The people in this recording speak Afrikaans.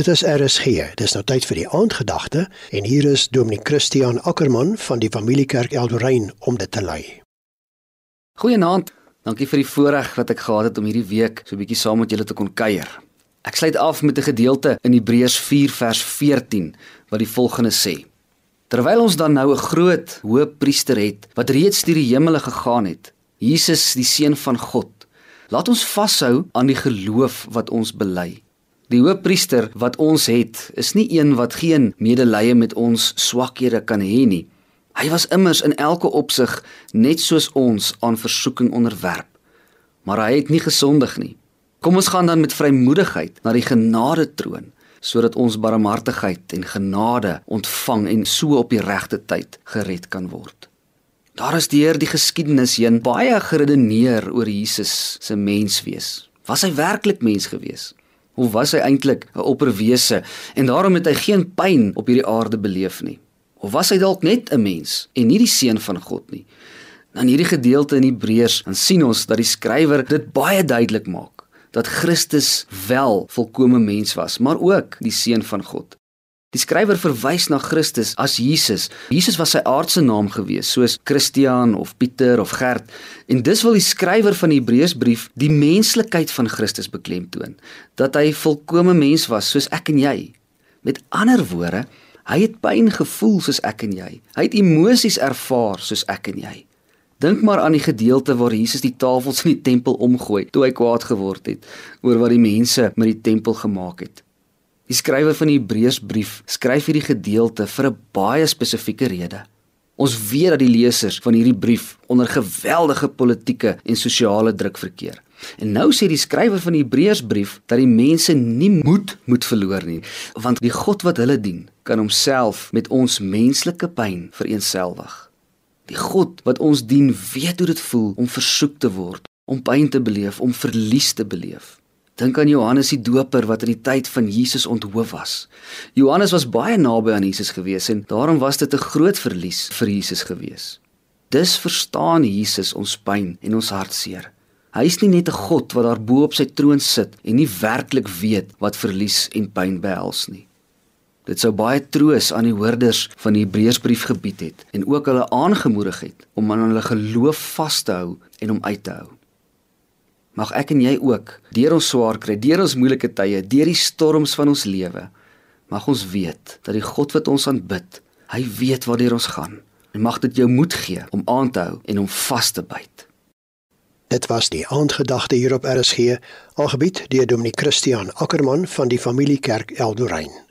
Dit is RSG. Dis nou tyd vir die aandgedagte en hier is Dominee Christian Ackermann van die Familiekerk Eldorein om dit te lei. Goeienaand. Dankie vir die voorreg wat ek gehad het om hierdie week so 'n bietjie saam met julle te kon kuier. Ek sluit af met 'n gedeelte in Hebreërs 4 vers 14 wat die volgende sê: Terwyl ons dan nou 'n groot hoëpriester het wat reeds deur die hemele gegaan het, Jesus die seun van God, laat ons vashou aan die geloof wat ons bely. Die hoofpriester wat ons het, is nie een wat geen medelee met ons swakhede kan hê nie. Hy was immers in elke opsig net soos ons aan versoeking onderwerp, maar hy het nie gesondig nie. Kom ons gaan dan met vrymoedigheid na die genade troon sodat ons barmhartigheid en genade ontvang en so op die regte tyd gered kan word. Daar is deur die geskiedenis heen baie geredeneer oor Jesus se menswees. Was hy werklik mens gewees? Hoe was hy eintlik 'n opperwese en daarom het hy geen pyn op hierdie aarde beleef nie? Of was hy dalk net 'n mens en nie die seun van God nie? In hierdie gedeelte in Hebreërs dan sien ons dat die skrywer dit baie duidelik maak dat Christus wel volkomme mens was, maar ook die seun van God. Die skrywer verwys na Christus as Jesus. Jesus was sy aardse naam gewees, soos Christian of Pieter of Gert. En dis wil die skrywer van die Hebreërsbrief die menslikheid van Christus beklemtoon, dat hy volkomme mens was soos ek en jy. Met ander woorde, hy het pyn gevoel soos ek en jy. Hy het emosies ervaar soos ek en jy. Dink maar aan die gedeelte waar Jesus die tafels in die tempel omgooi toe hy kwaad geword het oor wat die mense met die tempel gemaak het. Die skrywer van die Hebreërsbrief skryf hierdie gedeelte vir 'n baie spesifieke rede. Ons weet dat die lesers van hierdie brief onder geweldige politieke en sosiale druk verkeer. En nou sê die skrywer van die Hebreërsbrief dat die mense nie moed moet verloor nie, want die God wat hulle dien, kan homself met ons menslike pyn vereensgewig. Die God wat ons dien, weet hoe dit voel om versoek te word, om pyn te beleef, om verlies te beleef. Dink aan Johannes die Doper wat in die tyd van Jesus onthoof was. Johannes was baie naby aan Jesus gewees en daarom was dit 'n groot verlies vir Jesus gewees. Dis verstaan Jesus ons pyn en ons hartseer. Hy is nie net 'n God wat daar bo op sy troon sit en nie werklik weet wat verlies en pyn behels nie. Dit sou baie troos aan die hoorders van die Hebreërsbrief gebied het en ook hulle aangemoedig het om aan hulle geloof vas te hou en om uit te hou. Mag ek en jy ook deur ons swaar kry, deur ons moeilike tye, deur die storms van ons lewe, mag ons weet dat die God wat ons aanbid, hy weet waartoe ons gaan. En mag dit jou moed gee om aan te hou en om vas te byt. Dit was die aandgedagte hier op RSG, algebied deur Dominee Christian Ackermann van die Familiekerk Eldorein.